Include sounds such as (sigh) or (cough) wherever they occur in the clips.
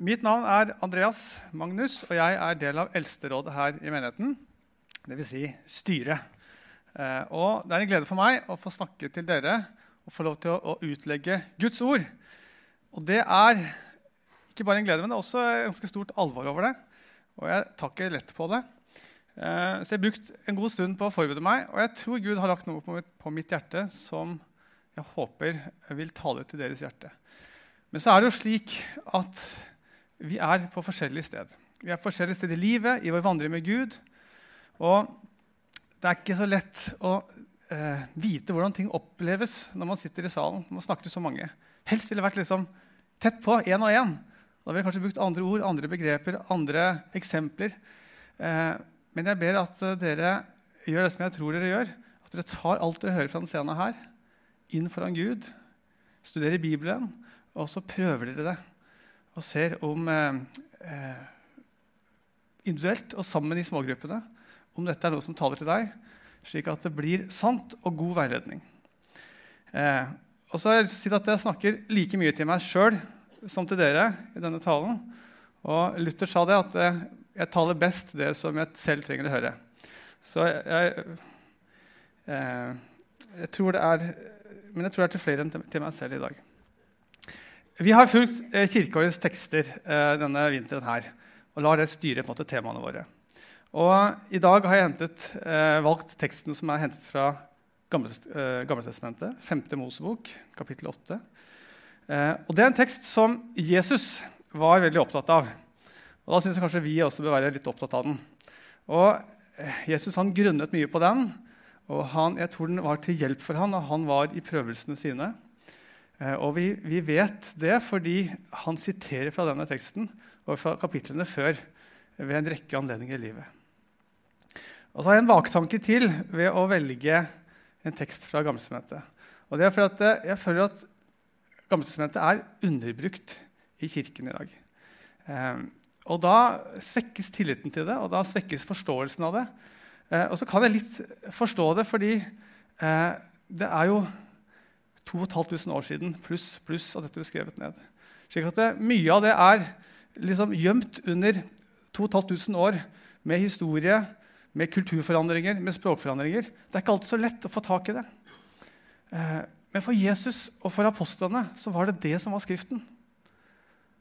Mitt navn er Andreas Magnus, og jeg er del av eldsterådet her i menigheten. Dvs. Si styret. Eh, og det er en glede for meg å få snakke til dere og få lov til å, utlegge Guds ord. Og det er ikke bare en glede, men det er også ganske stort alvor over det. Og jeg tar ikke lett på det. Eh, så jeg har brukt en god stund på å forberede meg, og jeg tror Gud har lagt noe på mitt hjerte som jeg håper vil tale til deres hjerte. Men så er det jo slik at vi er på forskjellige sted. Vi er på forskjellige steder i livet, i vår vandring med Gud. Og det er ikke så lett å eh, vite hvordan ting oppleves når man sitter i salen. når man snakker til så mange. Helst ville det vært liksom tett på, én og én. Da ville jeg kanskje brukt andre ord, andre begreper, andre eksempler. Eh, men jeg ber at dere gjør det som jeg tror dere gjør. At dere tar alt dere hører fra denne scenen her, inn foran Gud. Studerer Bibelen, og så prøver dere det og ser om eh, eh, individuelt og sammen i smågruppene om dette er noe som taler til deg, slik at det blir sant og god veiledning. Eh, og så har Jeg lyst til å si at jeg snakker like mye til meg sjøl som til dere i denne talen. Og Luther sa det at eh, jeg taler best det som jeg selv trenger å høre. Så jeg, eh, jeg tror det er Men jeg tror det er til flere enn til meg selv i dag. Vi har fulgt eh, kirkeårets tekster eh, denne vinteren her, og lar det styre på en måte temaene våre. Og I dag har jeg hentet, eh, valgt teksten som er hentet fra Gammeltestamentet, 5. Mosebok, kapittel 8. Og Det er en tekst som Jesus var veldig opptatt av. Og Da syns jeg kanskje vi også bør være litt opptatt av den. Og Jesus han grunnet mye på den, og han, jeg tror den var til hjelp for han, og han var i prøvelsene sine. Eh, og vi, vi, vet det fordi han siterer fra denne teksten og fra kapitlene før ved en rekke anledninger i livet. Og så har jeg en baktanke til ved å velge en tekst fra Gammeltestamentet. Og det er for at eh, jeg føler at Gammeltestamentet er underbrukt i kirken i dag. Eh, og da svekkes tilliten til det, og da svekkes forståelsen av det. og så kan jeg litt forstå det, fordi det er jo 2500 år siden pluss pluss at dette ble skrevet ned. Slik at det, Mye av det er liksom gjemt under 2500 år med historie, med kulturforandringer, med språkforandringer. Det er ikke alltid så lett å få tak i det. Eh, men for Jesus og for apostlene så var det det som var Skriften.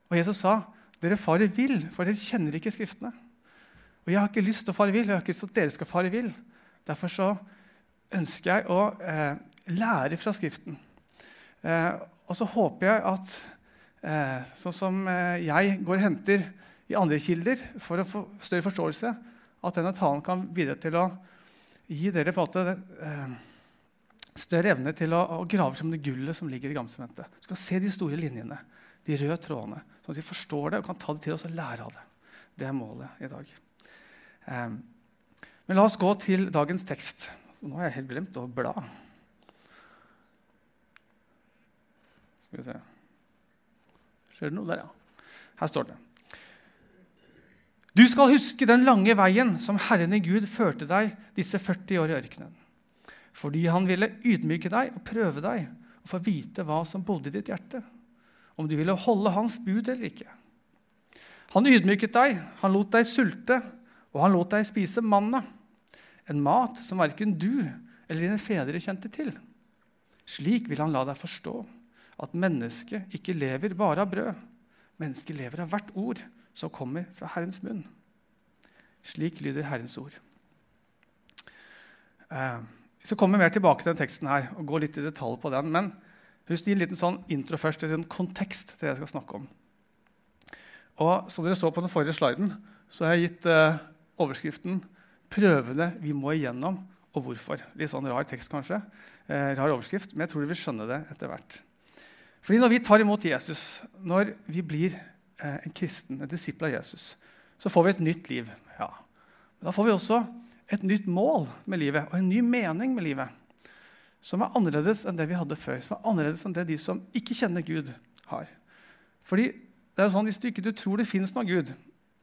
Og Jesus sa, 'Dere farer vill, for dere kjenner ikke Skriftene.' Og jeg har ikke lyst til å fare vill, jeg har ikke lyst til at dere skal fare vill. Derfor så ønsker jeg å eh, lære fra Skriften. Eh, og så håper jeg at eh, sånn som eh, jeg går og henter i andre kilder for å få større forståelse, at denne talen kan bidra til å gi dere på en måte større evne til å, å grave frem det gullet som ligger i Gammeltestamentet. Du skal se de store linjene, de røde trådene, sånn at vi forstår det og kan ta det til oss og lære av det. Det er målet i dag. Eh, men la oss gå til dagens tekst. Nå har jeg helt glemt å bla. Skal vi se Skjer det noe der, ja? Her står det. Du skal huske den lange veien som Herren i Gud førte deg disse 40 år i ørkenen. Fordi han ville ydmyke deg og prøve deg og få vite hva som bodde i ditt hjerte. Om du ville holde hans bud eller ikke. Han ydmyket deg, han lot deg sulte, og han lot deg spise manna. En mat som verken du eller dine fedre kjente til. Slik vil han la deg forstå at mennesket ikke lever bare av brød. Mennesket lever av hvert ord som kommer fra Herrens munn. Slik lyder Herrens ord. Eh, vi skal komme mer tilbake til den teksten her og gå litt i detalj på den. Men jeg vil gi en liten sånn intro først, en kontekst til det jeg skal snakke om. Og Som dere så på den forrige sliden, så har jeg gitt eh, overskriften 'Prøvene vi må igjennom, og hvorfor'. Litt sånn rar tekst, kanskje. Eh, rar overskrift, men jeg tror dere vil skjønne det etter hvert. Fordi Når vi tar imot Jesus, når vi blir eh, en kristen, en disippel av Jesus, så får vi et nytt liv. Ja. Men da får vi også et nytt mål med livet og en ny mening med livet. Som er annerledes enn det vi hadde før, som er annerledes enn det de som ikke kjenner Gud, har. Fordi det er jo sånn, Hvis du ikke du tror det fins noen Gud,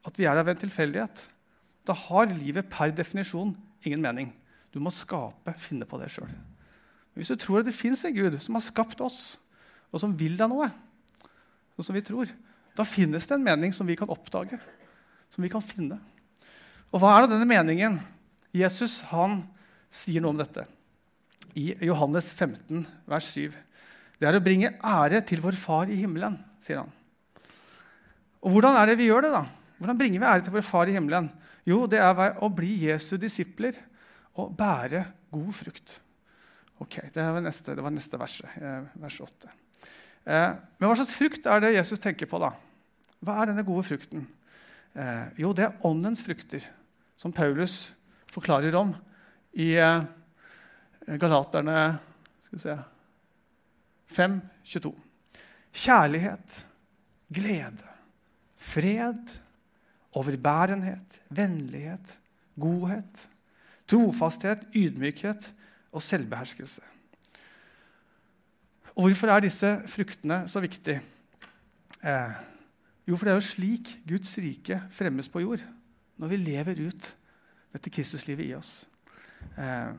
at vi er av en tilfeldighet, da har livet per definisjon ingen mening. Du må skape, finne på det sjøl. Hvis du tror at det fins en Gud som har skapt oss, og som vil deg noe, sånn som vi tror, da finnes det en mening som vi kan oppdage. Som vi kan finne. Og hva er det denne meningen? Jesus han sier noe om dette. I Johannes 15, vers 7. Det er å bringe ære til vår Far i himmelen, sier han. Og hvordan er det vi gjør det, da? Hvordan bringer vi ære til vår Far i himmelen? Jo, det er å bli Jesu disipler og bære god frukt. Ok, Det var neste, det var neste verset, eh, vers 8. Eh, men hva slags frukt er det Jesus tenker på? da? Hva er denne gode frukten? Eh, jo, det er åndens frukter, som Paulus forklarer om i eh, Galaterne skal vi se, 5, 22. Kjærlighet, glede, fred, overbærenhet, vennlighet, godhet, trofasthet, ydmykhet og selvbeherskelse. Og Hvorfor er disse fruktene så viktige? Eh, jo, for det er jo slik Guds rike fremmes på jord. Når vi lever ut dette Kristuslivet i oss. Eh,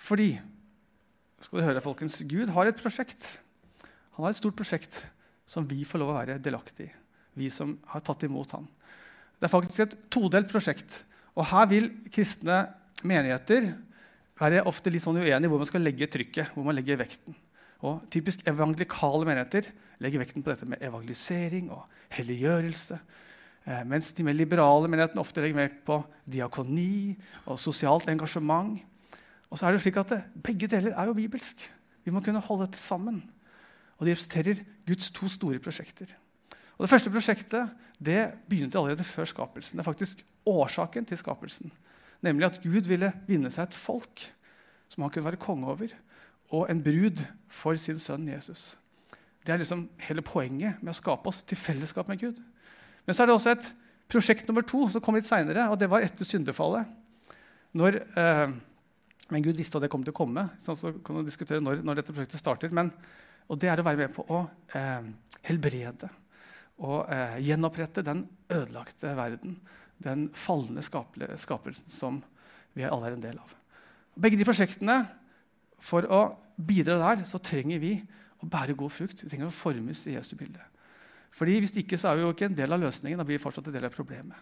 fordi skal du høre, folkens, Gud har et prosjekt. Han har et stort prosjekt som vi får lov å være delaktig i. Vi som har tatt imot ham. Det er faktisk et todelt prosjekt. Og her vil kristne menigheter være ofte litt sånn uenige hvor man skal legge trykket. hvor man legger vekten. Og Typisk evangelikale menigheter legger vekten på dette med evangelisering og helliggjørelse. Eh, mens de mer liberale menighetene ofte legger vekt på diakoni og sosialt engasjement. Og så er det slik at det, Begge deler er jo bibelsk. Vi må kunne holde dette sammen. Og De representerer Guds to store prosjekter. Og Det første prosjektet det begynte allerede før skapelsen. Det er faktisk årsaken til skapelsen. Nemlig at Gud ville vinne seg et folk som han kunne være konge over, og en brud for sin sønn Jesus. Det er liksom hele poenget med å skape oss til fellesskap med Gud. Men så er det også et prosjekt nummer to som kom litt seinere, og det var etter syndefallet. Når, eh, men Gud visste at det kom til å komme. Så kan man diskutere når, når dette prosjektet starter. Men, og det er å være med på å eh, helbrede og eh, gjenopprette den ødelagte verden. Den falne skapelsen som vi alle er en del av. Begge de prosjektene, For å bidra der så trenger vi å bære god frukt. Vi trenger å formes i Jesu bilde. Fordi Hvis ikke så er vi jo ikke en del av løsningen. Da blir vi fortsatt en del av problemet.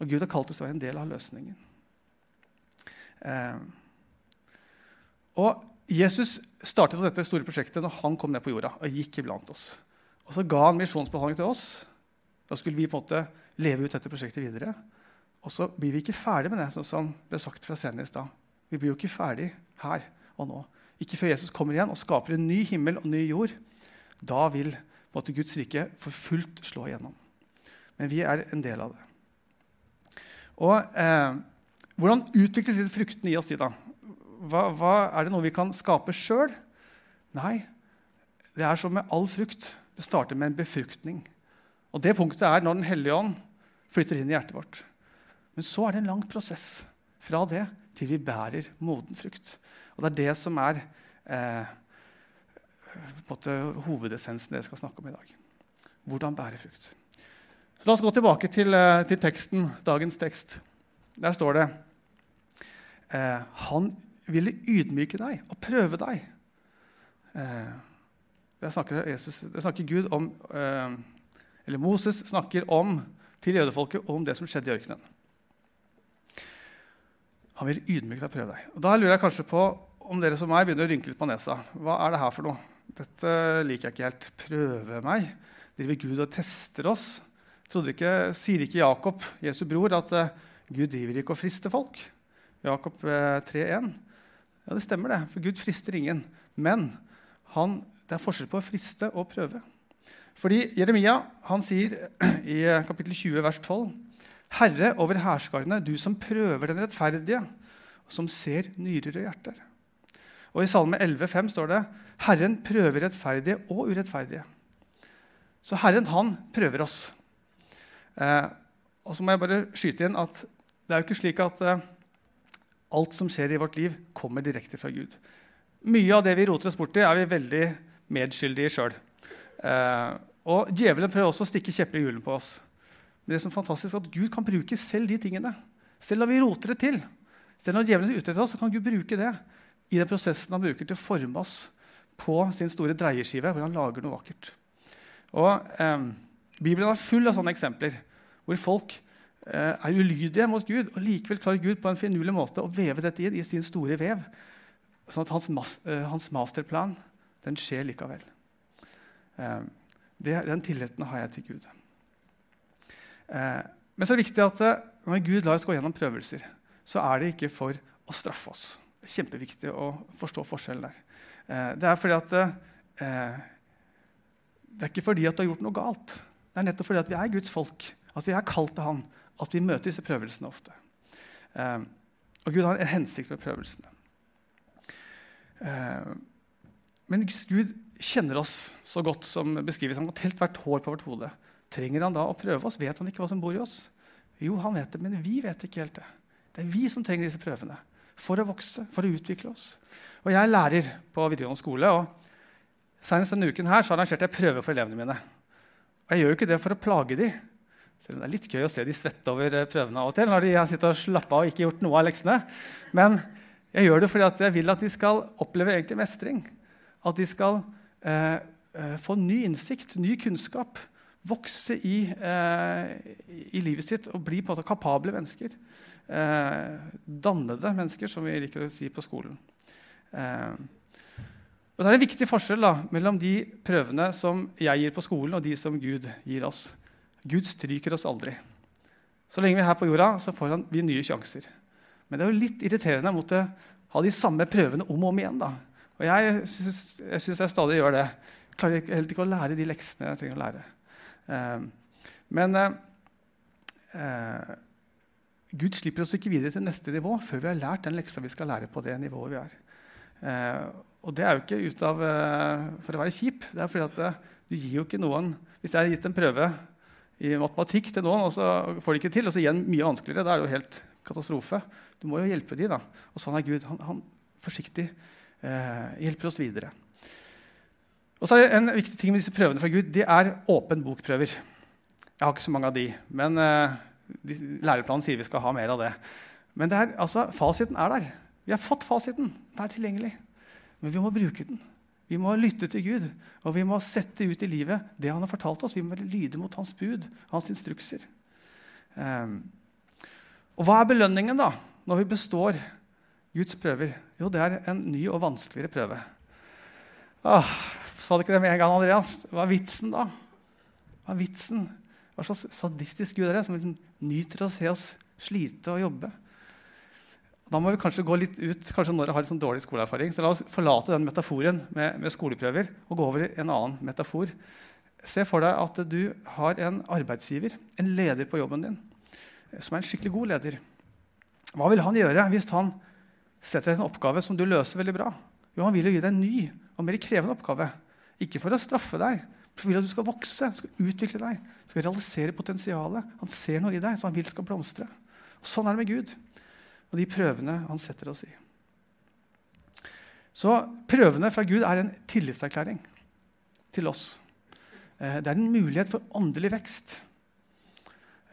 Og Gud har kalt oss til å være en del av løsningen. Eh, og Jesus startet på dette store prosjektet når han kom ned på jorda og gikk iblant oss. Og Så ga han misjonsbehandling til oss. Da skulle vi på en måte leve ut dette prosjektet videre. Og så blir vi ikke ferdig med det, sånn som ble sagt fra scenen i stad. Vi blir jo ikke ferdig her og nå. Ikke før Jesus kommer igjen og skaper en ny himmel og ny jord. Da vil måtte Guds rike for fullt slå igjennom. Men vi er en del av det. Og eh, Hvordan utvikles disse fruktene i oss? da? Hva, hva, er det noe vi kan skape sjøl? Nei, det er som med all frukt. Det starter med en befruktning. Og Det punktet er når Den hellige ånd flytter inn i hjertet vårt. Men så er det en lang prosess fra det til vi bærer moden frukt. Og Det er det som er eh, hovedessensen det jeg skal snakke om i dag. Hvordan bære frukt. Så La oss gå tilbake til, eh, til teksten, dagens tekst. Der står det eh, Han ville ydmyke deg og prøve deg. Eh, det snakker, Jesus, det snakker Gud om, eh, eller Moses snakker om til jødefolket om det som skjedde i ørkenen. Han vil ydmyke deg og prøve deg. Og Da lurer jeg kanskje på om dere som meg begynner å rynke litt på nesa. Hva er det her for noe? Dette liker jeg ikke helt. Prøve meg? Driver Gud og tester oss? Ikke, sier ikke Jakob, Jesu bror, at uh, Gud driver ikke og frister folk? Jakob uh, eh, 3,1. Ja, det stemmer, det. For Gud frister ingen. Men han det er forskjell på å friste og prøve. Fordi Jeremia han sier (clears throat) i kapittel 20, vers 12.: Herre over hærskarene, du som prøver den rettferdige, og som ser nyrer og hjerter. Og I Salme 11,5 står det Herren prøver rettferdige og urettferdige. Så Herren, han prøver oss. Eh, og så må jeg bare skyte inn at det er jo ikke slik at eh, alt som skjer i vårt liv, kommer direkte fra Gud. Mye av det vi roter oss borti, er vi veldig medskyldige sjøl. Eh, og djevelen prøver også å stikke kjepper i hjulene på oss. Men det er fantastisk er at Gud kan bruke selv de tingene. Selv når vi roter det til, selv når djevelen er ute etter oss, så kan Gud bruke det i den prosessen han bruker til å forme oss på sin store dreieskive, hvor han lager noe vakkert. Og eh, Bibelen er full av sånne eksempler hvor folk eh, er ulydige mot Gud, og likevel klarer Gud på en finurlig måte å veve dette inn i sin store vev. Sånn at hans, mas eh, hans masterplan den skjer likevel. Eh, det, den tilliten har jeg til Gud. Eh, men så er det viktig at eh, når Gud lar oss gå gjennom prøvelser, så er det ikke for å straffe oss. Kjempeviktig å forstå forskjellen der. Eh, det er fordi at eh, det er ikke fordi at du har gjort noe galt. Det er nettopp fordi at vi er Guds folk, at vi er kalt til Han, at vi møter disse prøvelsene ofte. Eh, og Gud har en hensikt med prøvelsene. Eh, men Gud kjenner oss så godt som beskrives. Han har telt hvert hår på vårt hode. Trenger han da å prøve oss? Vet han ikke hva som bor i oss? Jo, han vet det, men vi vet ikke helt det. Det er vi som trenger disse prøvene for å vokse, for å utvikle oss. Og Jeg er lærer på videregående skole. og Senest denne uken her så arrangerte jeg prøver for elevene mine. Og Jeg gjør jo ikke det for å plage dem, selv om det er litt gøy å se de svette over eh, prøvene av og til. når de har sittet og slappet av og ikke gjort noe av leksene. Men jeg gjør det fordi jeg vil at de skal oppleve egentlig mestring. At de skal eh, eh, få ny innsikt, ny kunnskap. Vokse i, eh, i livet sitt og bli på en måte kapable mennesker. Eh, dannede mennesker, som vi liker å si på skolen. Eh, og så er det en viktig forskjell da, mellom de prøvene som jeg gir på skolen, og de som Gud gir oss. Gud stryker oss aldri. Så lenge vi er her på jorda, så får vi nye sjanser. Men det er jo litt irriterende å måtte ha de samme prøvene om og om igjen. da. Og jeg syns jeg, jeg, stadig gjør det. Jeg klarer helt ikke å lære de leksene jeg trenger å lære. Eh, men eh, uh, Gud slipper oss ikke videre til neste nivå før vi har lært den leksa vi skal lære på det nivået vi er. og det er jo ikke ut av, for å være kjip. Det er fordi at du gir jo ikke noen Hvis jeg har gitt en prøve i matematikk til noen, og så får de ikke til, og så gir den mye vanskeligere, da er det jo helt katastrofe. Du må jo hjelpe dem. da. Og sånn er Gud. Han, han forsiktig eh, hjelper oss videre. Og så er det En viktig ting med disse prøvene fra Gud det er åpen bokprøver. Jeg har ikke så mange av de, men eh, læreplanen sier vi skal ha mer av det. Men det er, altså, fasiten er der. Vi har fått fasiten. Den er tilgjengelig. Men vi må bruke den. Vi må lytte til Gud, og vi må sette ut i livet det han har fortalt oss. Vi må lyde mot hans bud, hans instrukser. Um, og hva er belønningen da, når vi består Guds prøver? Jo, det er en ny og vanskeligere prøve. Åh, sa du ikke det med en gang, Andreas? Hva er vitsen da? Hva er vitsen? Hva slags sadistisk Gud er det som nyter å se oss slite og jobbe? Da må vi kanskje gå litt ut kanskje når dere har litt sånn dårlig skoleerfaring. Så la oss forlate den metaforen med, med, skoleprøver og gå over i en annen metafor. Se for deg at du har en arbeidsgiver, en leder på jobben din, som er en skikkelig god leder. Hva vil han gjøre hvis han setter deg en oppgave som du løser veldig bra? Jo, Han vil jo gi deg en ny og mer krevende oppgave. Ikke for å straffe deg, vil at du skal vokse, skal utvikle deg, skal realisere potensialet. Han ser noe i deg som han vil skal blomstre. Og sånn er det med Gud og de prøvene han setter oss i. Så prøvene fra Gud er en tillitserklæring til oss. Eh, det er en mulighet for åndelig vekst.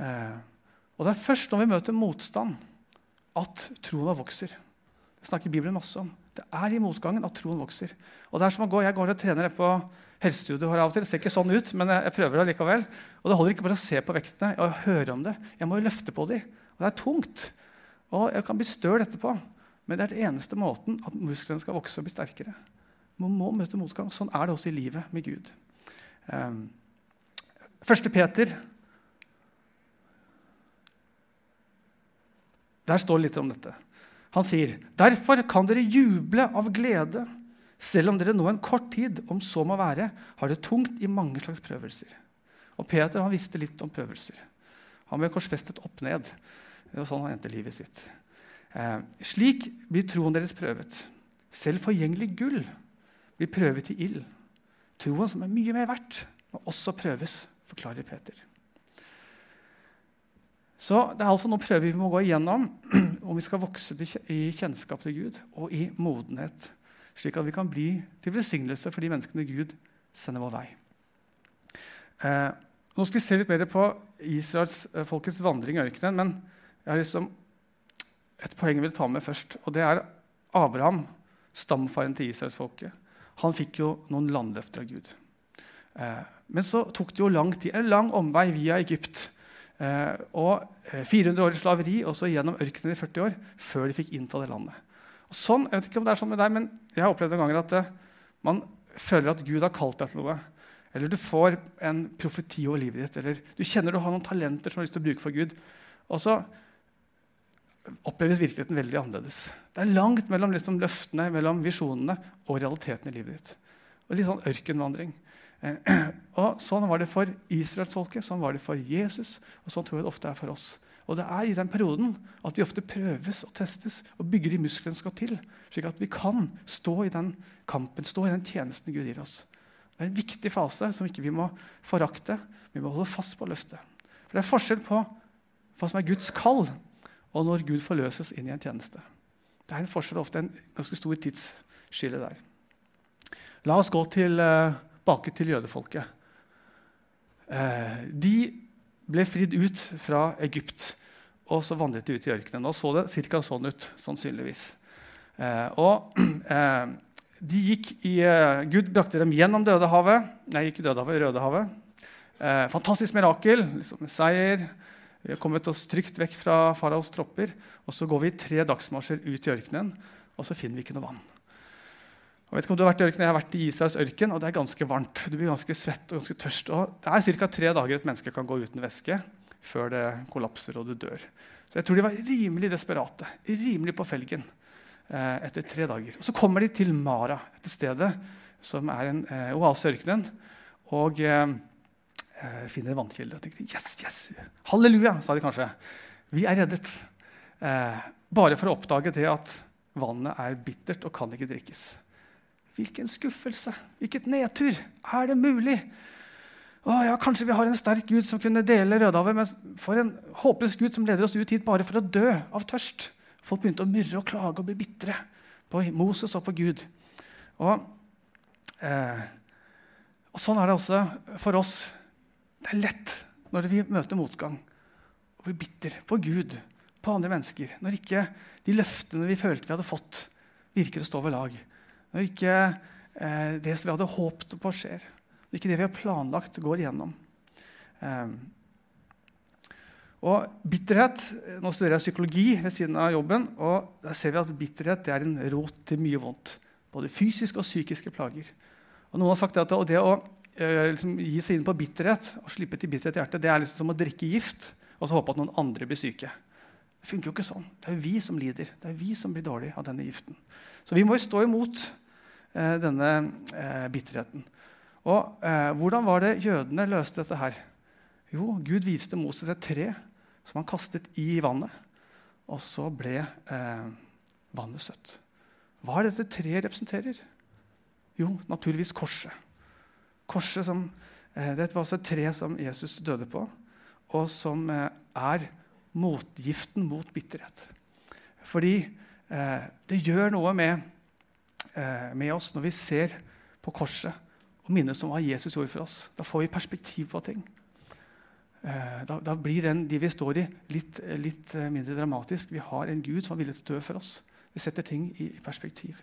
Eh, og det er først når vi møter motstand, at troen vokser. Det snakker Bibelen masse om. Det er i motgangen at troen vokser. Og det er som å gå, Jeg går og trener på helsestudio har av og til. Det ser ikke sånn ut, men jeg prøver det likevel. Og det holder ikke bare å se på vektene og høre om det. Jeg må jo løfte på dem. Og det er tungt. Og jeg kan bli støl etterpå, men det er den eneste måten at musklene skal vokse og bli sterkere. Man må møte motgang. Sånn er det også i livet med Gud. Um, Første Peter Der står det litt om dette. Han sier, 'Derfor kan dere juble av glede, selv om dere nå en kort tid, om så må være, har det tungt i mange slags prøvelser.' Og Peter han visste litt om prøvelser. Han ble korsfestet opp ned. Det var sånn han endte livet sitt. Eh, slik blir troen deres prøvet. Selv forgjengelig gull blir prøvet i ild. Troen som er mye mer verdt, må også prøves, forklarer Peter. Så Det er altså noen prøver vi må gå igjennom (clears throat) om vi skal vokse i kjennskap til Gud og i modenhet, slik at vi kan bli til velsignelse for de menneskene Gud sender vår vei. Eh, nå skal vi se litt mer på Israels eh, folkets vandring i ørkenen. men jeg har liksom et poeng jeg vil ta med først. og Det er Abraham, stamfaren til israelsfolket. Han fikk jo noen landløfter av Gud. Eh, Men så tok det jo lang tid, en lang omvei via Egypt. Eh, og 400 år i slaveri og så gjennom ørkenen i 40 år før de fikk innta det landet. Og sånn, jeg vet ikke om det er sånn med deg, men jeg har opplevd noen ganger at det, man føler at Gud har kalt deg til noe. Eller du får en profeti over livet ditt, eller du kjenner du har noen talenter som du har lyst til å bruke for Gud. Og så oppleves virkeligheten veldig annerledes. Det er langt mellom liksom, løftene, mellom visjonene og realiteten i livet ditt. Og Litt sånn ørkenvandring. Eh, (clears throat) og Sånn var det for israelsfolket, sånn var det for Jesus, og sånn tror jeg det ofte er for oss. Og det er i den perioden at vi ofte prøves og testes og bygger de musklene som skal til, slik at vi kan stå i den kampen, stå i den tjenesten Gud gir oss. Det er en viktig fase som ikke vi må forakte. Vi må holde fast på løftet. For Det er forskjell på hva som er Guds kall, og når Gud forløses inn i en tjeneste. Det er en forskjell, ofte en ganske stor tidsskille der. La oss gå tilbake til jødefolket. Eh, de ble fridd ut fra Egypt, og så vandret de ut i ørkenen. Og så det ca. sånn ut, sannsynligvis. Eh, og (clears throat) eh, de gikk i, eh, Gud brakte dem gjennom Dødehavet. Nei, ikke Dødehavet, Rødehavet. Eh, fantastisk mirakel. Liksom, seier. Vi har kommet oss trygt vekk fra faraos tropper. Og så går vi tre dagsmarsjer ut i ørkenen, og så finner vi ikke noe vann. Jeg vet ikke om du har vært i ørkenen, jeg har vært i Israels ørken, og det er ganske varmt. Du blir ganske svett og ganske tørst. Og det er ca. tre dager et menneske kan gå uten væske før det kollapser og du dør. Så jeg tror de var rimelig desperate, rimelig på felgen eh, etter tre dager. Og Så kommer de til Mara, et stedet som er en eh, oase i ørkenen, og eh, eh finner vannkilder. Og tenker yes, yes, halleluja, sa de kanskje. Vi er reddet. Eh, bare for å oppdage det at vannet er bittert og kan ikke drikkes. Hvilken skuffelse! Hvilket nedtur! Er det mulig? Å, ja, Kanskje vi har en sterk Gud som kunne dele Rødehavet, men for en håpløs Gud som leder oss ut hit bare for å dø av tørst. Folk begynte å myrre og klage og bli bitre på Moses og på Gud. Og, eh, og Sånn er det også for oss. Det er lett når vi møter motgang, å bli bitter på Gud, på andre mennesker. Når ikke de løftene vi følte vi hadde fått, virker å stå ved lag. Når ikke eh, det som vi hadde håpet på, skjer. Når ikke det vi har planlagt, går igjennom. Eh, og bitterhet, Nå studerer jeg psykologi ved siden av jobben. og Der ser vi at bitterhet er en rot til mye vondt. Både fysiske og psykiske plager. Og Noen har sagt at det å eh, liksom, gi seg inn på bitterhet og slippe til bitterhet i hjertet, det er liksom som å drikke gift og så håpe at noen andre blir syke. Det funker jo ikke sånn. Det er jo vi som lider. Det er vi som blir dårlige av denne giften. Så vi må jo stå imot eh, denne eh, bitterheten. Og eh, Hvordan var det jødene løste dette her? Jo, Gud viste Moses et tre som han kastet i vannet. Og så ble eh, vannet søtt. Hva er dette treet representerer? Jo, naturligvis korset. Korset som, eh, Dette var også et tre som Jesus døde på, og som eh, er motgiften mot bitterhet. Fordi eh, det gjør noe med, eh, med, oss når vi ser på korset og minnes om hva Jesus gjorde for oss. Da får vi perspektiv på ting. Eh, da, da, blir den de vi står i, litt, litt, eh, mindre dramatisk. Vi har en Gud som er villig til å dø for oss. Det setter ting i, i perspektiv.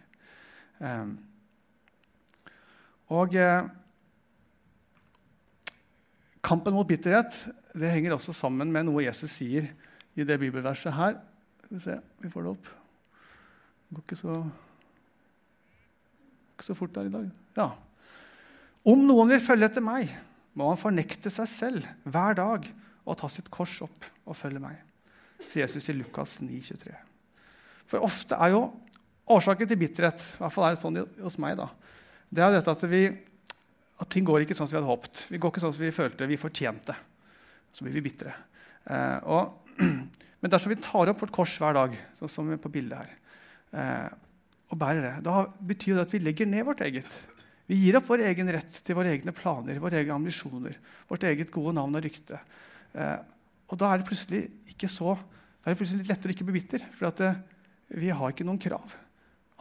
Um, og eh, Kampen mot bitterhet det henger også sammen med noe Jesus sier i det bibelverset her. Skal vi se, vi får det opp. Det går ikke så, ikke så fort der i dag. Ja. Om noen vil følge etter meg, må han fornekte seg selv hver dag og ta sitt kors opp og følge meg, sier Jesus i Lukas 9, 23. For ofte er jo årsaken til bitterhet, i hvert fall er det sånn hos meg, da, det er dette at, vi, at ting går ikke sånn som vi hadde håpet. Vi går ikke sånn som vi følte vi fortjente. Så blir vi bitre. Eh, (clears throat) Men dersom vi tar opp vårt kors hver dag, sånn som på bildet her, eh, og bærer det, da betyr det at vi legger ned vårt eget. Vi gir opp vår egen rett til våre egne planer, våre egne ambisjoner, vårt eget gode navn og rykte. Eh, og da er det plutselig ikke så, da er det plutselig litt lettere å ikke bli bitter, for at, eh, vi har ikke noen krav.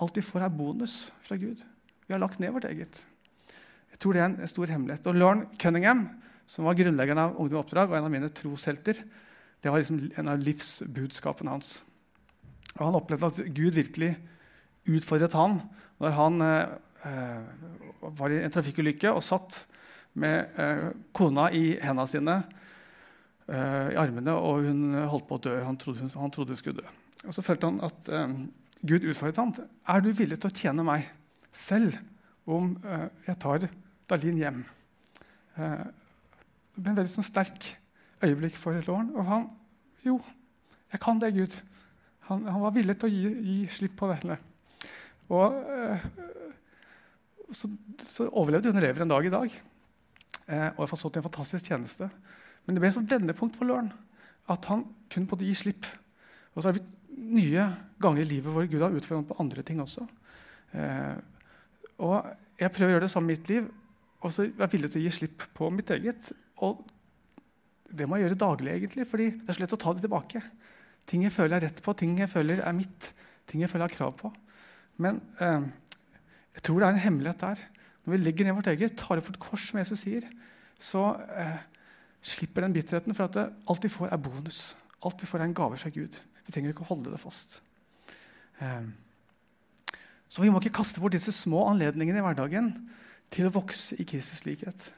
Alt vi får, er bonus fra Gud. Vi har lagt ned vårt eget. Jeg tror det er en stor hemmelighet. Og Lauren Cunningham, som var grunnleggeren av Ungdom Oppdrag og en av mine troshelter, det var liksom en av livsbudskapene hans. Og Han opplevde at Gud virkelig utfordret han når han eh, var i en trafikkulykke og satt med eh, kona i hendene sine, eh, i armene, og hun holdt på å dø. Han trodde hun, han trodde hun skulle dø. Og Så følte han at eh, Gud utfordret ham. Er du villig til å tjene meg selv om eh, jeg tar Dalin hjem? Eh, det ble en veldig sånn, sterk øyeblikk for Lauren. Og han Jo, jeg kan det, Gud. Han, han var villig til å gi, gi slipp på det. Og så, så, overlevde hun lever en dag i dag. Eh, og har fått en fantastisk tjeneste. Men det ble et vendepunkt for Løren at han kunne på det gi slipp. Og så har vi nye ganger i livet hvor Gud har utfordret på andre ting også. Eh, og jeg prøver å gjøre det samme i mitt liv. Og så er jeg villig til å gi slipp på mitt eget. Og det må jeg gjøre daglig, egentlig, fordi det er så lett å ta det tilbake. Ting jeg føler er rett på, ting jeg føler er mitt, ting jeg føler jeg har krav på. Men eh, jeg tror det er en hemmelighet der. Når vi legger ned vårt eget, tar det for et kors, som Jesus sier, så eh, slipper den bitterheten. For at det, alt vi får, er bonus. Alt vi får, er en gave fra Gud. Vi trenger ikke å holde det fast. Eh, så vi må ikke kaste bort disse små anledningene i hverdagen til å vokse i Kristus likhet.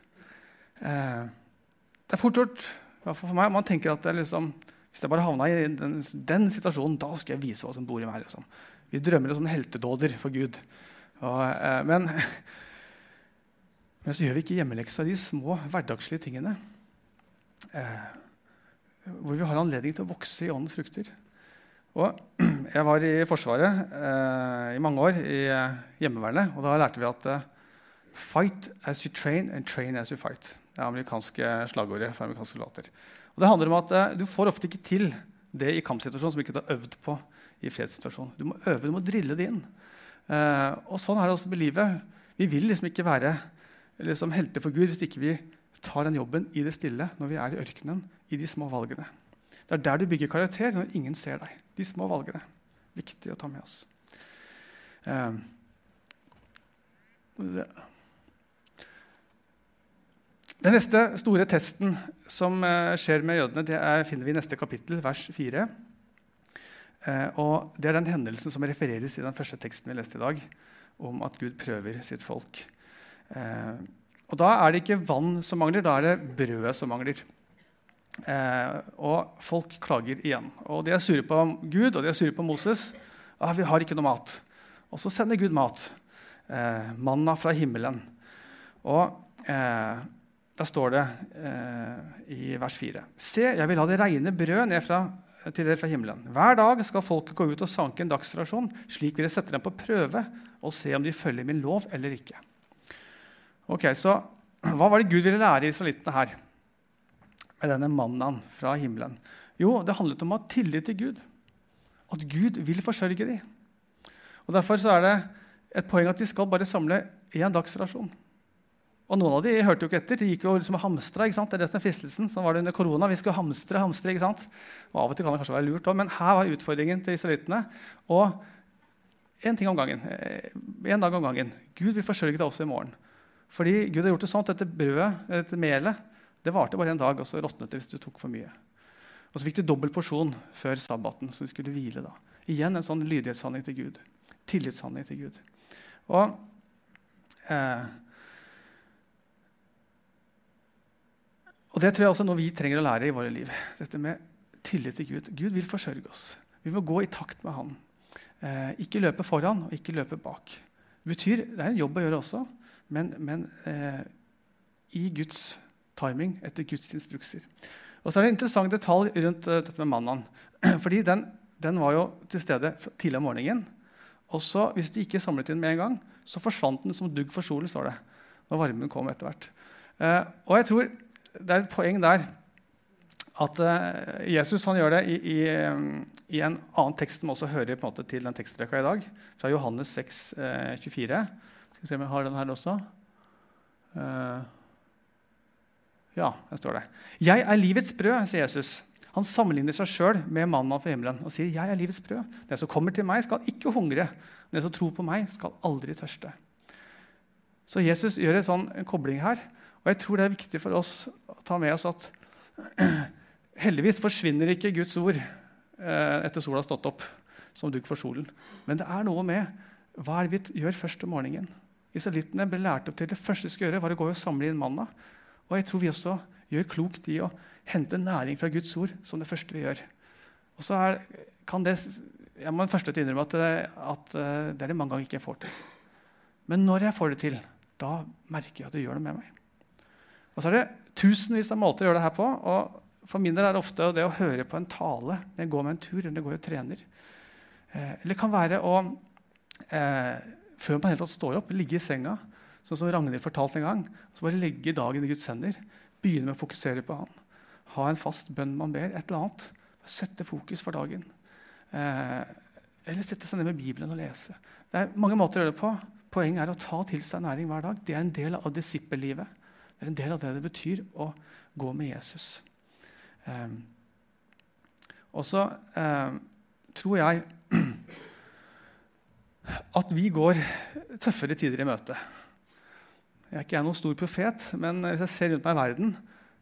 Eh, det er fort gjort for meg, Man tenker at liksom, hvis jeg bare havna i den, den, situasjonen, da skal jeg vise hva som bor i meg. Liksom. Vi drømmer om heltedåder for Gud. Og, eh, men, men, så gjør vi ikke hjemmeleksa de små hverdagslige tingene. Eh, hvor vi har anledning til å vokse i åndens frukter. Og (clears throat) jeg var i Forsvaret eh, i mange år, i eh, Hjemmevernet. Og da lærte vi at eh, 'fight as you train and train as you fight'. Det er amerikanske slagordet for amerikanske soldater. Og det handler om at eh, Du får ofte ikke til det i kampsituasjonen som du ikke har øvd på i fredssituasjonen. Du må øve, du må drille det inn. Eh, og Sånn er det også med livet. Vi vil liksom ikke være liksom, helter for Gud hvis ikke vi tar den jobben i det stille når vi er i ørkenen, i de små valgene. Det er der du bygger karakter, når ingen ser deg. De små valgene. Viktig å ta med oss. Eh, den neste store testen som eh, skjer med jødene, det er, finner vi i neste kapittel, vers 4. Eh, og Det er den hendelsen som refereres i den første teksten vi leste i dag, om at Gud prøver sitt folk. Og Da er det ikke vann som mangler, da er det brødet som mangler. Eh, og folk klager igjen. Og De er sure på Gud og de er sure på Moses. Ah, 'Vi har ikke noe mat.' Og så sender Gud mat. Eh, manna fra himmelen. Og eh, da står det eh, i vers 4.: Se, jeg vil ha det reine brød ned fra, til dere fra himmelen. Hver dag skal folket gå ut og sanke en dagsrasjon. Slik vil jeg sette dem på prøve og se om de følger min lov eller ikke. Ok, Så hva var det Gud ville lære israelittene her? med denne mannen fra himmelen? Jo, det handlet om å ha tillit til Gud. At Gud vil forsørge dem. Og Derfor er det et poeng at de skal bare samle én dags rasjon. Og Noen av de hørte jo ikke etter. De gikk jo liksom og hamstra. ikke sant? Det er det som er fristelsen. Sånn var det under korona. Vi skulle hamstre, hamstre. ikke sant? Og Av og til kan det kanskje være lurt òg, men her var utfordringen til israelittene. Og én ting om gangen. En dag om gangen. Gud vil forsørge deg også i morgen. Fordi Gud har gjort det sånn at dette brødet, dette melet, det varte bare en dag, og så råtnet det hvis du tok for mye. Og så fikk du dobbel porsjon før sabbaten, så du skulle hvile da. Igjen en sånn lydighetshandling til Gud. Tillitshandling til Gud. Og eh, Og Det tror jeg også er noe vi trenger å lære i våre liv. Dette med tillit til Gud. Gud vil forsørge oss. Vi må gå i takt med Han. Eh, ikke løpe foran og ikke løpe bak. Det betyr, det er en jobb å gjøre også, men, men eh, i Guds timing etter Guds instrukser. Og så er det en interessant detalj rundt uh, dette med mannaen. (clears throat) Fordi den, den, var jo til stede tidlig om morgenen. Og så, hvis de ikke samlet inn med en gang, så forsvant den som dugg for solen. står det, når varmen kom etter hvert. Uh, og jeg tror det er et poeng der at uh, Jesus gjør det i, i, i, en annen tekst som også hører måte til den tekstrekka i dag, fra Johannes 6, 24. Skal vi se om jeg har den her også. Uh, ja, der står det. 'Jeg er livets brød', sier Jesus. Han sammenligner seg sjøl med mannen fra himmelen og sier, 'Jeg er livets brød'. Den som kommer til meg, skal ikke hungre. Den som tror på meg, skal aldri tørste. Så Jesus gjør sånn, en kobling her. Og jeg tror det er viktig for oss å ta med oss at (clears throat) heldigvis forsvinner ikke Guds ord eh, etter sola har stått opp, som dugg for solen. Men det er noe med hva er det vi gjør først om morgenen. Israelittene ble lært opp til det første de skulle gjøre, var å gå og samle inn manna. Og jeg tror vi også gjør klokt i å hente næring fra Guds ord som det første vi gjør. Og så er, kan det, Jeg må først innrømme at, at, eh, det er det mange ganger ikke jeg får til. Men når jeg får det til, da merker jeg at det gjør noe med meg. Og så er det tusenvis av måter å gjøre det her på. og For min del er det ofte det å høre på en tale når jeg går med en tur eller går og trener. Eh, eller det kan være å eh, før man helt tatt står opp, ligge i senga, sånn som Ragnhild fortalte en gang. Så bare legge dagen i Guds hender. Begynne med å fokusere på Han. Ha en fast bønn man ber. et eller annet. Sette fokus for dagen. Eh, eller sette seg ned med Bibelen og lese. Det er mange måter å gjøre det på. Poenget er å ta til seg næring hver dag. Det er en del av disippellivet. Det er en del av det det betyr å gå med Jesus. Eh, og så eh, tror jeg (clears throat) at vi går tøffere tider i møte. Jeg er ikke noen stor profet, men hvis jeg ser rundt meg i verden,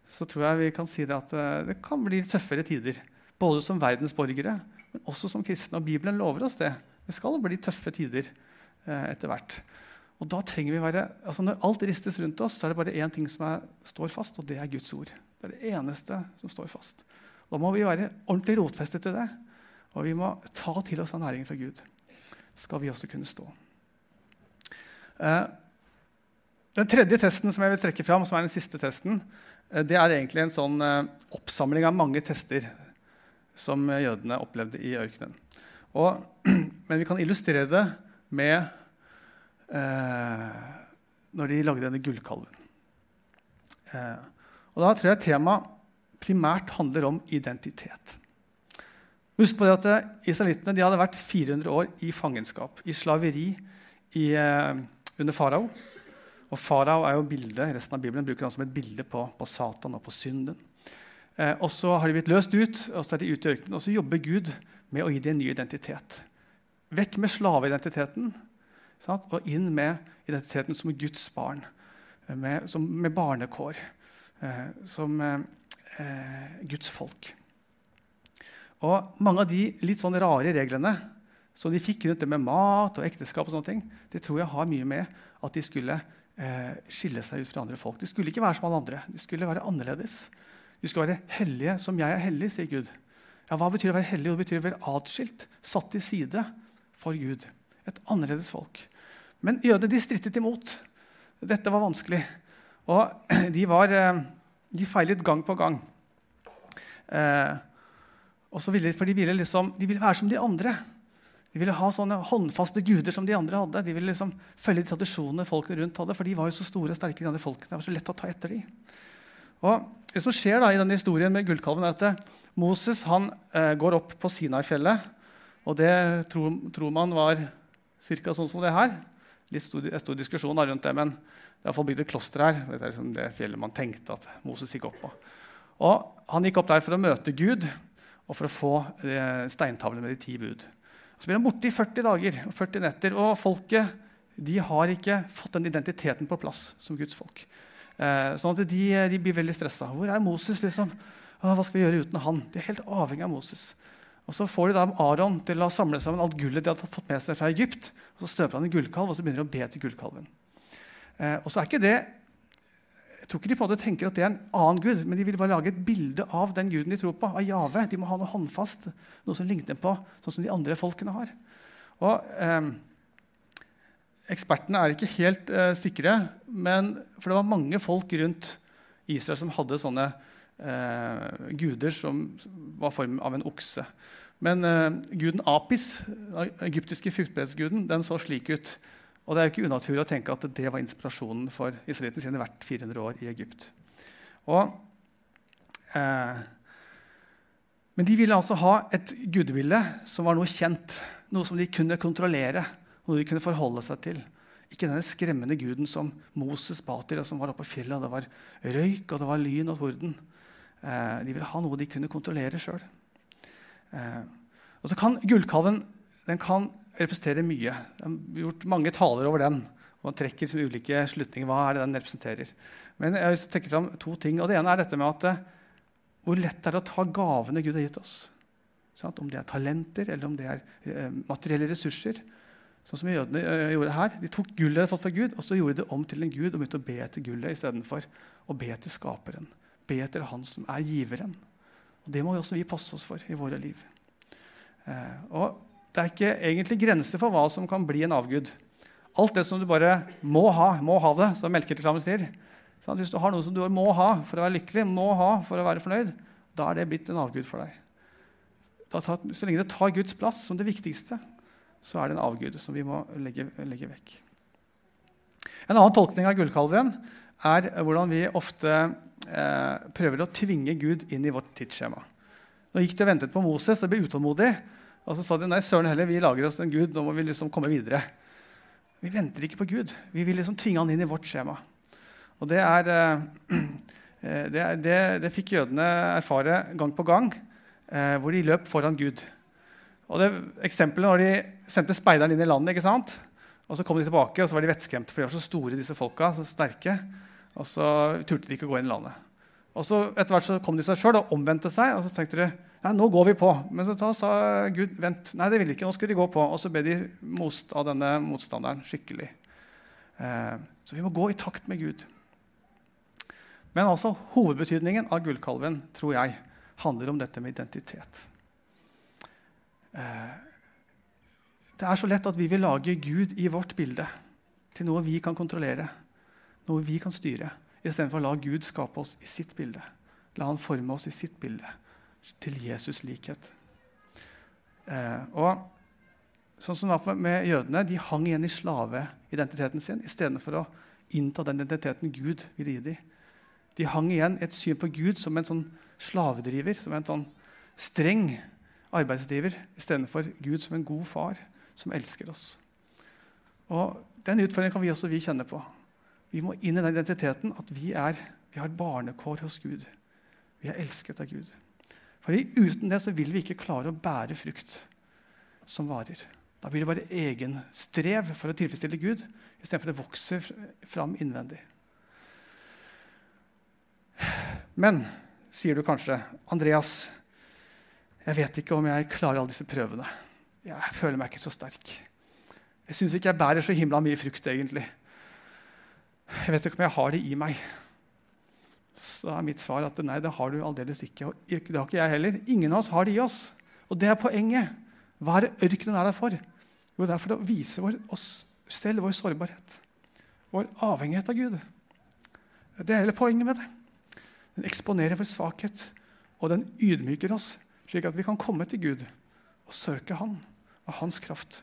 så tror jeg vi kan si det at eh, det kan bli tøffere tider. Både som verdensborgere, men også som kristne. Og Bibelen lover oss det. Det skal bli tøffe tider eh, etter hvert. Og da trenger vi være, altså Når alt ristes rundt oss, så er det bare én ting som er, står fast, og det er Guds ord. Det er det eneste som står fast. Da må vi være ordentlig rotfestet til det. Og vi må ta til oss den næringen fra Gud skal vi også kunne stå. Eh, den tredje testen som jeg vil trekke fram, som er den siste testen, eh, det er egentlig en sånn eh, oppsamling av mange tester som jødene opplevde i ørkenen. Og, (clears throat) men vi kan illustrere det med eh, når de lagde denne gullkalven. Eh, og Da tror jeg temaet primært handler om identitet. Husk på det at eh, Israelittene hadde vært 400 år i fangenskap, i slaveri i, eh, under farao. Og Farao er jo bildet, resten av Bibelen bruker han som et bilde på, på Satan og på synden. Eh, og så har de blitt løst ut, og så er de ute i ørkenen. Og så jobber Gud med å gi dem en ny identitet. Vekk med slaveidentiteten sant? og inn med identiteten som Guds barn. Eh, med, som, med barnekår. Eh, som eh, Guds folk. Og mange av de litt sånn rare reglene som de fikk rundt det med mat og ekteskap, og sånne ting, det tror jeg har mye med at de skulle eh, skille seg ut fra andre folk. De skulle ikke være som alle andre. De skulle være annerledes. De skulle være hellige som jeg er hellig, sier Gud. Ja, Hva betyr å være hellig? Det betyr å være atskilt, satt til side for Gud. Et annerledes folk. Men jødene de strittet imot. Dette var vanskelig. Og (clears throat) de, var, eh, de feilet gang på gang. Eh, ville, for de ville, liksom, de ville være som de andre. De ville ha sånne håndfaste guder som de andre hadde. De ville liksom følge de tradisjonene folkene rundt hadde, for de var jo så store og sterke. de andre folkene. Det var så lett å ta etter dem. Og det som skjer da i denne historien med gullkalven, er at eh, Moses han, eh, går opp på Sinai-fjellet. Og det tror, tror man var ca. sånn som det her. Litt stor, stor diskusjon rundt det, men det er iallfall bygd et kloster her. Det er liksom det fjellet man tenkte at Moses gikk opp på. Og Han gikk opp der for å møte Gud og for å få eh, steintavlen med de ti bud. Så blir han borte i 40 dager og 40 netter. Og folket de har ikke fått den identiteten på plass som Guds folk. Eh, sånn at de, de blir veldig stressa. Hvor er Moses? liksom? Hva skal vi gjøre uten han? De er helt avhengig av Moses. Og Så får de da Aron til å samle sammen alt gullet de hadde fått med seg fra Egypt. og Så støper han en gullkalv og så begynner de å be til gullkalven. Eh, og så er ikke det jeg tror ikke de på en måte tenker at det er en annen gud, men de vil bare lage et bilde av den guden de tror på. av Jave. De må ha noe håndfast, noe som ligner på sånn som de andre folkene har. Og eh, Ekspertene er ikke helt eh, sikre, men, for det var mange folk rundt Israel som hadde sånne eh, guder som var form av en okse. Men eh, guden Apis, den egyptiske fruktbarhetsguden, den så slik ut. Og det er jo ikke unaturlig å tenke at det var inspirasjonen for israelittene sine hvert 400 år i Egypt. Og, eh, men de ville altså ha et gudebilde som var noe kjent, noe som de kunne kontrollere, noe de kunne forholde seg til. Ikke denne skremmende guden som Moses ba til, og som var oppe på fjellet, og det var røyk, og det var lyn og torden. Eh, de ville ha noe de kunne kontrollere sjøl. Eh, og så kan gullkalven den kan representere mye. Det har gjort mange taler over den. og man trekker som ulike slutninger. Hva er det den representerer? Men jeg vil trekke fram to ting. og Det ene er dette med at eh, hvor lett det er å ta gavene Gud har gitt oss. Sånn, om det er talenter eller om det er materielle ressurser. Sånn som jødene gjorde her. De tok gullet de hadde fått fra Gud, og så gjorde de det om til en gud og begynte å be etter gullet istedenfor å be til skaperen. Be etter han som er giveren. Og Det må også vi passe oss for i våre liv. Eh, og Det er ikke egentlig grenser for hva som kan bli en avgud. Alt det som du bare må ha, må ha det, som melkereklamen sier. Sånn, hvis du har noe som du må ha for å være lykkelig, må ha for å være fornøyd, da er det blitt en avgud for deg. Tar, så lenge det tar Guds plass som det viktigste, så er det en avgud som vi må legge, legge vekk. En annen tolkning av gullkalven er hvordan vi ofte eh, prøver å tvinge Gud inn i vårt tidsskjema. Nå gikk de og ventet på Moses og ble utålmodig. Og så sa de nei, søren heller, vi lager oss en gud, nå må vi liksom komme videre. Vi venter ikke på Gud. Vi vil liksom tvinge han inn i vårt skjema. Og det, er, (clears throat) eh, det, er, det, det fikk jødene erfare gang på gang, eh, hvor de løp foran Gud. Og det Eksempelet når de sendte speideren inn i landet, ikke sant? og så kom de tilbake, og så var de vettskremte, for de var så store, disse folka, så sterke. Og så turte de ikke å gå inn i landet. Og så etter hvert så kom de seg sjøl og omvendte seg. Og så tenkte de nei, nå går vi på. Men så sa Gud vent. Nei, det ville ikke. Nå skulle de gå på. Og så ble de most av denne motstanderen skikkelig. Eh, så vi må gå i takt med Gud. Men altså, hovedbetydningen av gullkalven tror jeg, handler om dette med identitet. Eh, det er så lett at vi vil lage Gud i vårt bilde til noe vi kan kontrollere, noe vi kan styre istedenfor å la Gud skape oss i sitt bilde. La han forme oss i sitt bilde, til Jesus' likhet. Eh, og sånn som det var med jødene, De hang igjen i slaveidentiteten sin istedenfor å innta den identiteten Gud ville gi dem. De hang igjen et syn på Gud som en sånn slavedriver, som en sånn streng arbeidsdriver, istedenfor Gud som en god far som elsker oss. Og Den utfordringen kan vi også vi kjenne på. Vi må inn i den identiteten at vi, er, vi har barnekår hos Gud. Vi er elsket av Gud. For Uten det så vil vi ikke klare å bære frukt som varer. Da blir det bare egen strev for å tilfredsstille Gud istedenfor at det vokser fram innvendig. Men, sier du kanskje, Andreas, jeg vet ikke om jeg klarer alle disse prøvene. Jeg føler meg ikke så sterk. Jeg syns ikke jeg bærer så himla mye frukt, egentlig. Jeg vet ikke om jeg har det i meg. Så er mitt svar at nei, det har du aldeles ikke. Og det har ikke jeg heller. Ingen av oss har det i oss. Og det er poenget. Hva er det ørkenen er der for? Jo, det er for å vise vår, oss selv vår sårbarhet. Vår avhengighet av Gud. Det er hele poenget med det. Den eksponerer vår svakhet, og den ydmyker oss, slik at vi kan komme til Gud og søke Han og Hans kraft.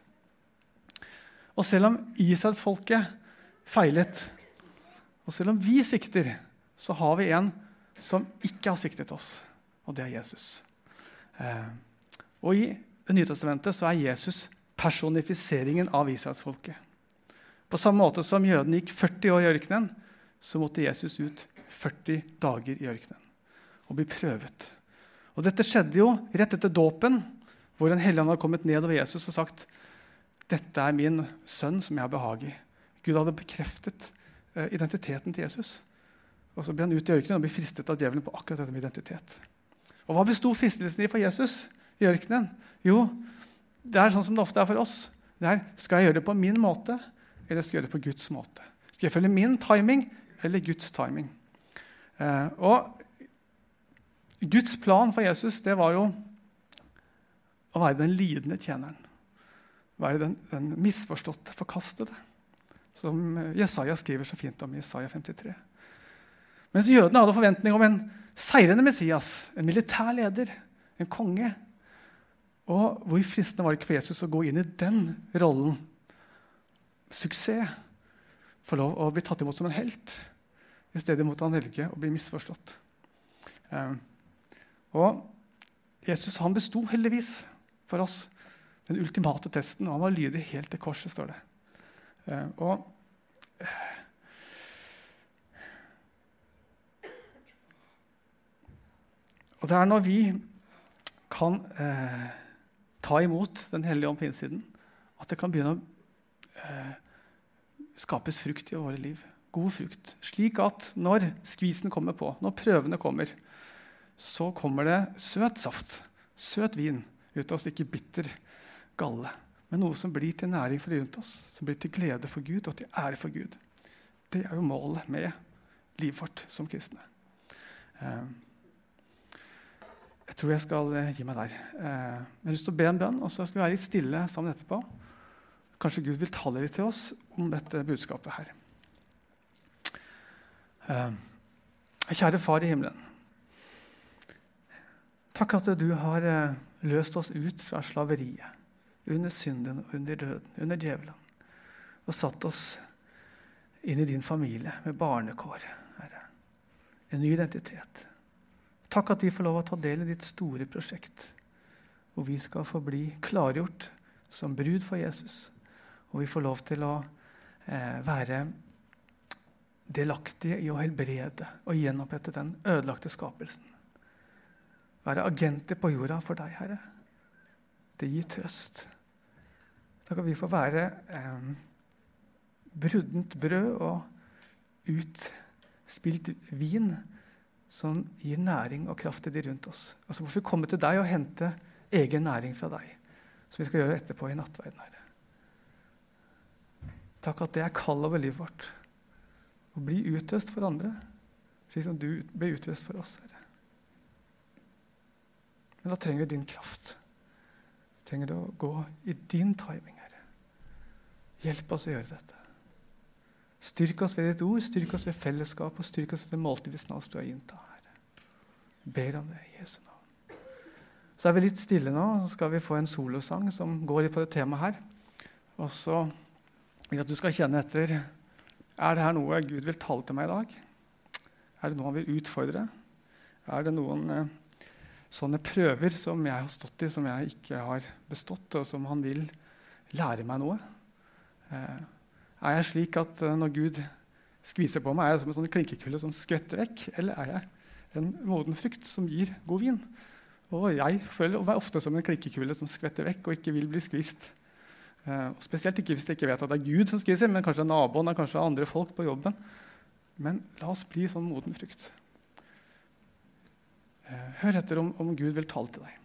Og selv om israelsfolket feilet og selv om vi svikter, så har vi en som ikke har sviktet oss, og det er Jesus. Eh, og I Det nye testamentet så er Jesus personifiseringen av israelsfolket. På samme måte som jødene gikk 40 år i ørkenen, så måtte Jesus ut 40 dager i ørkenen og bli prøvet. Og Dette skjedde jo rett etter dåpen, hvor en hellige hadde kommet ned over Jesus og sagt dette er min sønn som jeg har behag i. Gud hadde bekreftet identiteten til Jesus. Og Så ble han ut i ørkenen og ble fristet av djevelen på akkurat dette med identitet. Og Hva besto fristelsen i for Jesus i ørkenen? Jo, det er sånn som det ofte er for oss. Det er, Skal jeg gjøre det på min måte, eller skal jeg gjøre det på Guds måte? Skal jeg følge min timing eller Guds timing? Eh, og Guds plan for Jesus det var jo å være den lidende tjeneren. Være den, den misforståtte, forkastede som Jesaja skriver så fint om i Jesaja 53. Mens jødene hadde forventning om en seirende Messias, en militær leder, en konge. Og Hvor fristende var det ikke for Jesus å gå inn i den rollen? Suksess. Få lov å bli tatt imot som en helt. I stedet måtte han velge å bli misforstått. Eh, og Jesus han besto heldigvis for oss den ultimate testen, og han var lydig helt til korset. står det. Eh, og Og det er når vi kan eh, ta imot Den hellige ånd på innsiden, at det kan begynne å eh, skapes frukt i våre liv. God frukt. Slik at når skvisen kommer på, når prøvene kommer, så kommer det søt saft, søt vin ut av oss, ikke bitter galle. Men noe som blir til næring for de rundt oss, som blir til glede for Gud og til ære for Gud. Det er jo målet med livet vårt som kristne. Eh, jeg tror jeg skal eh, gi meg der. Eh, jeg har lyst til å be en bønn, og så skal vi være litt stille sammen etterpå. Kanskje Gud vil tale litt til oss om dette budskapet her. Kjære Far i himmelen. Takk at du har løst oss ut fra slaveriet, under synden, under døden, under djevelen, og satt oss inn i din familie med barnekår. Herre. En ny identitet. Takk at vi får lov å ta del i ditt store prosjekt, hvor vi skal få bli klargjort som brud for Jesus. Og vi får lov til å eh, være delaktige i å helbrede og gjenopprette den ødelagte skapelsen. Være agenter på jorda for deg, Herre. Det gir trøst. Da kan vi få være eh, bruddent brød og utspilt vin som gir næring og kraft til de rundt oss. Altså Hvorfor komme til deg og hente egen næring fra deg? Som vi skal gjøre etterpå i nattverden. Herre. Takk at det er kall over livet vårt. Å bli utøst for andre, slik som du ble utøst for oss. Herre. Men da trenger vi din kraft. Vi trenger å gå i din timing. Hjelp oss å gjøre dette. Styrk oss ved ditt ord, styrk oss ved fellesskap og styrk oss ved det måltid vi snart skal innta. Herre. Ber om det i Jesu navn. Så er vi litt stille nå, så skal vi få en solosang som går litt på det temaet her. Og så vil jeg at du skal kjenne etter Er det her noe Gud vil tale til meg i dag? Er det noe han vil utfordre? Er det noen eh, sånne prøver som jeg har stått i, som jeg ikke har bestått, og som han vil lære meg noe? Eh, er jeg slik at uh, når Gud skviser på meg, er jeg som en sånn klinkekulle som skvetter vekk? Eller er jeg en moden frukt som gir god vin? Og jeg føler meg ofte som en klinkekule som skvetter vekk og ikke vil bli skvist. Og spesielt ikke hvis jeg ikke vet at det er Gud som skviser, men kanskje naboen er kanskje andre folk på jobben. Men la oss bli sånn moden frukt. Hør etter om, om Gud vil tale til deg.